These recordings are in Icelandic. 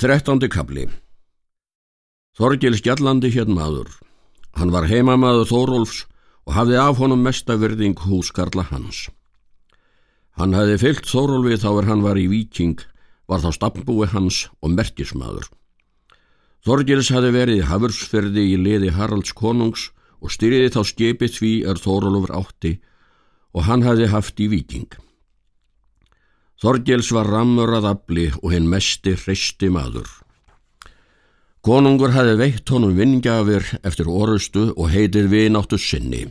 Þrettándi kabli Þorgil Skjallandi hér maður. Hann var heimamaður Þórólfs og hafði af honum mestavirðing húskarla hans. Hann hefði fyllt Þórólfi þá er hann var í Víking, var þá stafnbúi hans og merkismadur. Þorgils hefði verið Hafursferði í liði Haralds konungs og styrði þá skipið því er Þórólfur átti og hann hefði haft í Víking. Þorgils var rammur að afli og hinn mesti hreisti maður. Konungur hafi veitt honum vingjafir eftir orustu og heitið vináttu sinni.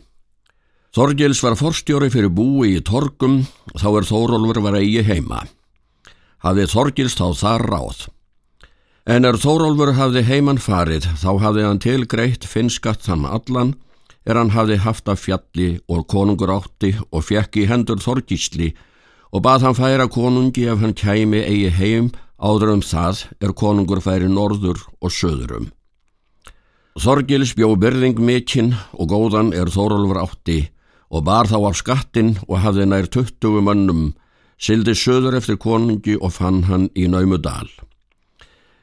Þorgils var forstjóri fyrir búi í Torgum, þá er Þórólfur var eigi heima. Hafið Þorgils þá þar ráð. En er Þórólfur hafði heiman farið, þá hafði hann tilgreitt finnskatt þann allan, er hann hafði haft af fjalli og konungur átti og fekk í hendur Þorgísli, og bað hann færa konungi ef hann kæmi eigi heim áður um það er konungur færi norður og söðurum. Þorgils bjó byrðing mikinn og góðan er Þórólfur átti og bar þá af skattin og hafði nær 20 mönnum, sildi söður eftir konungi og fann hann í Naumudal.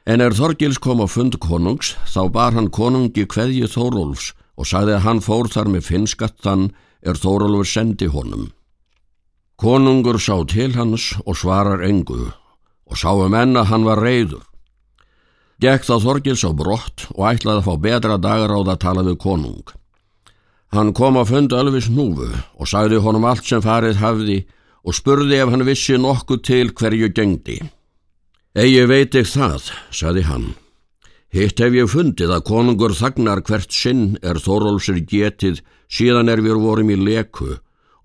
En er Þorgils kom á fund konungs, þá bar hann konungi kveðji Þórólfs og sagði að hann fór þar með finnskattan er Þórólfur sendi honum. Konungur sá til hans og svarar engu og sáum enn að hann var reyður. Gekk þá Þorgils á brott og ætlaði að fá betra dagar á það að tala við konung. Hann kom að funda Ölvis núfu og sagði honum allt sem farið hafði og spurði ef hann vissi nokkuð til hverju gengdi. Egi veit ekki það, sagði hann. Hitt hef ég fundið að konungur þagnar hvert sinn er Þórólfsir getið síðan er við vorum í leku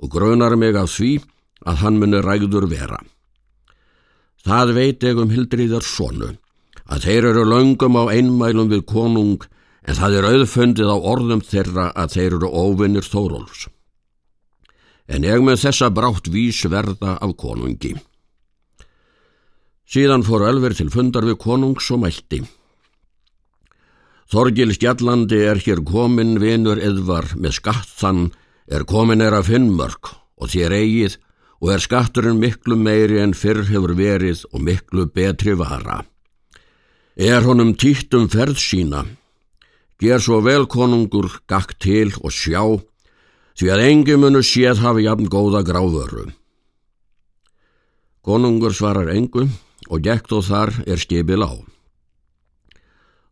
og grönar mig af því að hann muni ræður vera. Það veit ég um Hildriðar sonu, að þeir eru laungum á einmælum við konung en það er auðfundið á orðum þeirra að þeir eru óvinnir Þórólfs. En ég með þessa brátt vís verða af konungi. Síðan fór Ölver til fundar við konungs og mælti. Þorgil Skjallandi er hér komin vinur eðvar með skattann er komin er að finnmörk og þér eigið og er skatturinn miklu meiri en fyrr hefur verið og miklu betri vara. Er honum týtt um ferð sína, ger svo vel konungur gakk til og sjá, því að engi munu séð hafi jafn góða gráðöru. Konungur svarar engu og gekk þó þar er skipil á.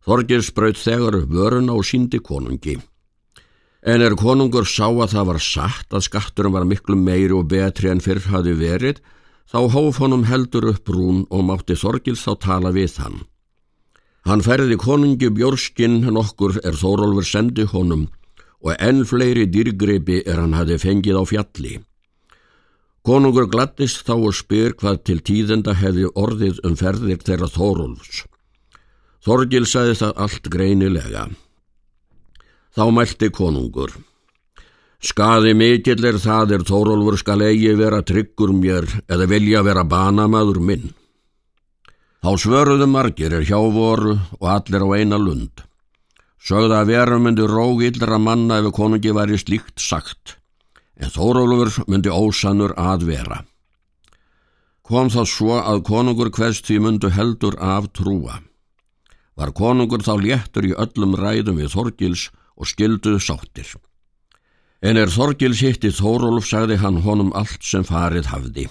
Þorgir spröyt þegar upp vörun á síndi konungi. En er konungur sá að það var satt að skatturum var miklu meiri og betri en fyrr hafi verið, þá hóf honum heldur upp brún og mátti Þorgils þá tala við hann. Hann ferði konungi bjórskinn nokkur er Þórólfur sendi honum og enn fleiri dýrgreipi er hann hafi fengið á fjalli. Konungur glattist þá og spyr hvað til tíðenda hefði orðið um ferðir þeirra Þórólfs. Þorgil sagði það allt greinilega. Þá mælti konungur. Skaði mikill er það er Þórólfur skal eigi vera tryggur mér eða vilja vera banamaður minn. Þá svörðu margir er hjá voru og allir á eina lund. Sögða að vera myndi róg illra manna ef konungi væri slíkt sagt, en Þórólfur myndi ósannur að vera. Kom þá svo að konungur hverst því myndu heldur af trúa. Var konungur þá léttur í öllum ræðum við Þorgils og skilduð sáttir. En er Þorgils hitti Þórólf sagði hann honum allt sem farið hafði.